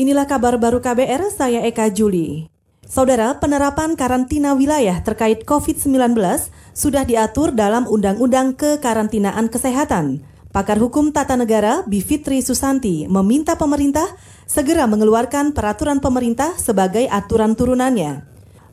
Inilah kabar baru KBR, saya Eka Juli. Saudara, penerapan karantina wilayah terkait COVID-19 sudah diatur dalam Undang-Undang Kekarantinaan Kesehatan. Pakar Hukum Tata Negara Bivitri Susanti meminta pemerintah segera mengeluarkan peraturan pemerintah sebagai aturan turunannya.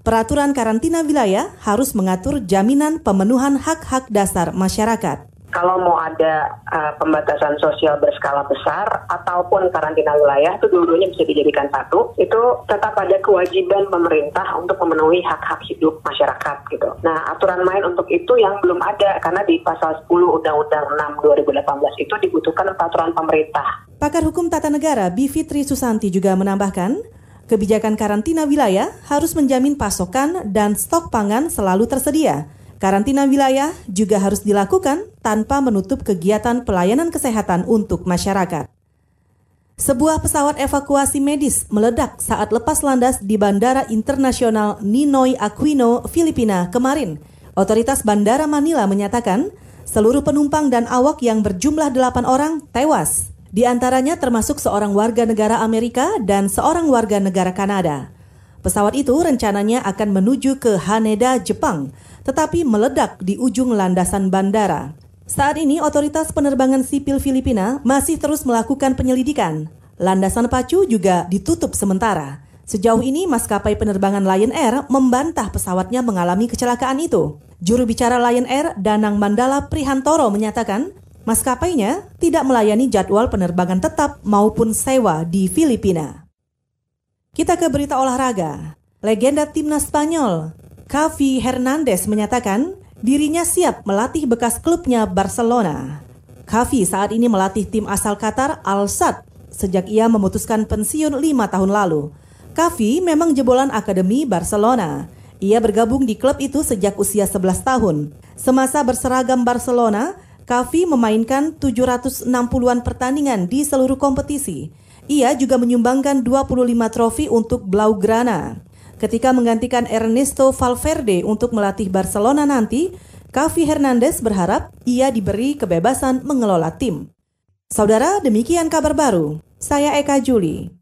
Peraturan karantina wilayah harus mengatur jaminan pemenuhan hak-hak dasar masyarakat kalau mau ada uh, pembatasan sosial berskala besar ataupun karantina wilayah itu dua-duanya bisa dijadikan satu itu tetap ada kewajiban pemerintah untuk memenuhi hak-hak hidup masyarakat gitu. Nah aturan main untuk itu yang belum ada karena di pasal 10 Undang-Undang 6 2018 itu dibutuhkan peraturan pemerintah. Pakar Hukum Tata Negara Bivitri Susanti juga menambahkan, kebijakan karantina wilayah harus menjamin pasokan dan stok pangan selalu tersedia Karantina wilayah juga harus dilakukan tanpa menutup kegiatan pelayanan kesehatan untuk masyarakat. Sebuah pesawat evakuasi medis meledak saat lepas landas di Bandara Internasional Ninoy Aquino, Filipina kemarin. Otoritas Bandara Manila menyatakan seluruh penumpang dan awak yang berjumlah 8 orang tewas. Di antaranya termasuk seorang warga negara Amerika dan seorang warga negara Kanada. Pesawat itu rencananya akan menuju ke Haneda, Jepang, tetapi meledak di ujung landasan bandara. Saat ini otoritas penerbangan sipil Filipina masih terus melakukan penyelidikan. Landasan pacu juga ditutup sementara. Sejauh ini maskapai penerbangan Lion Air membantah pesawatnya mengalami kecelakaan itu. Juru bicara Lion Air Danang Mandala Prihantoro menyatakan maskapainya tidak melayani jadwal penerbangan tetap maupun sewa di Filipina. Kita ke berita olahraga. Legenda timnas Spanyol Kavi Hernandez menyatakan dirinya siap melatih bekas klubnya Barcelona. Kavi saat ini melatih tim asal Qatar Al Sadd sejak ia memutuskan pensiun lima tahun lalu. Kavi memang jebolan Akademi Barcelona. Ia bergabung di klub itu sejak usia 11 tahun. Semasa berseragam Barcelona, Kavi memainkan 760-an pertandingan di seluruh kompetisi. Ia juga menyumbangkan 25 trofi untuk Blaugrana. Ketika menggantikan Ernesto Valverde untuk melatih Barcelona nanti, Kavi Hernandez berharap ia diberi kebebasan mengelola tim. Saudara, demikian kabar baru. Saya Eka Juli.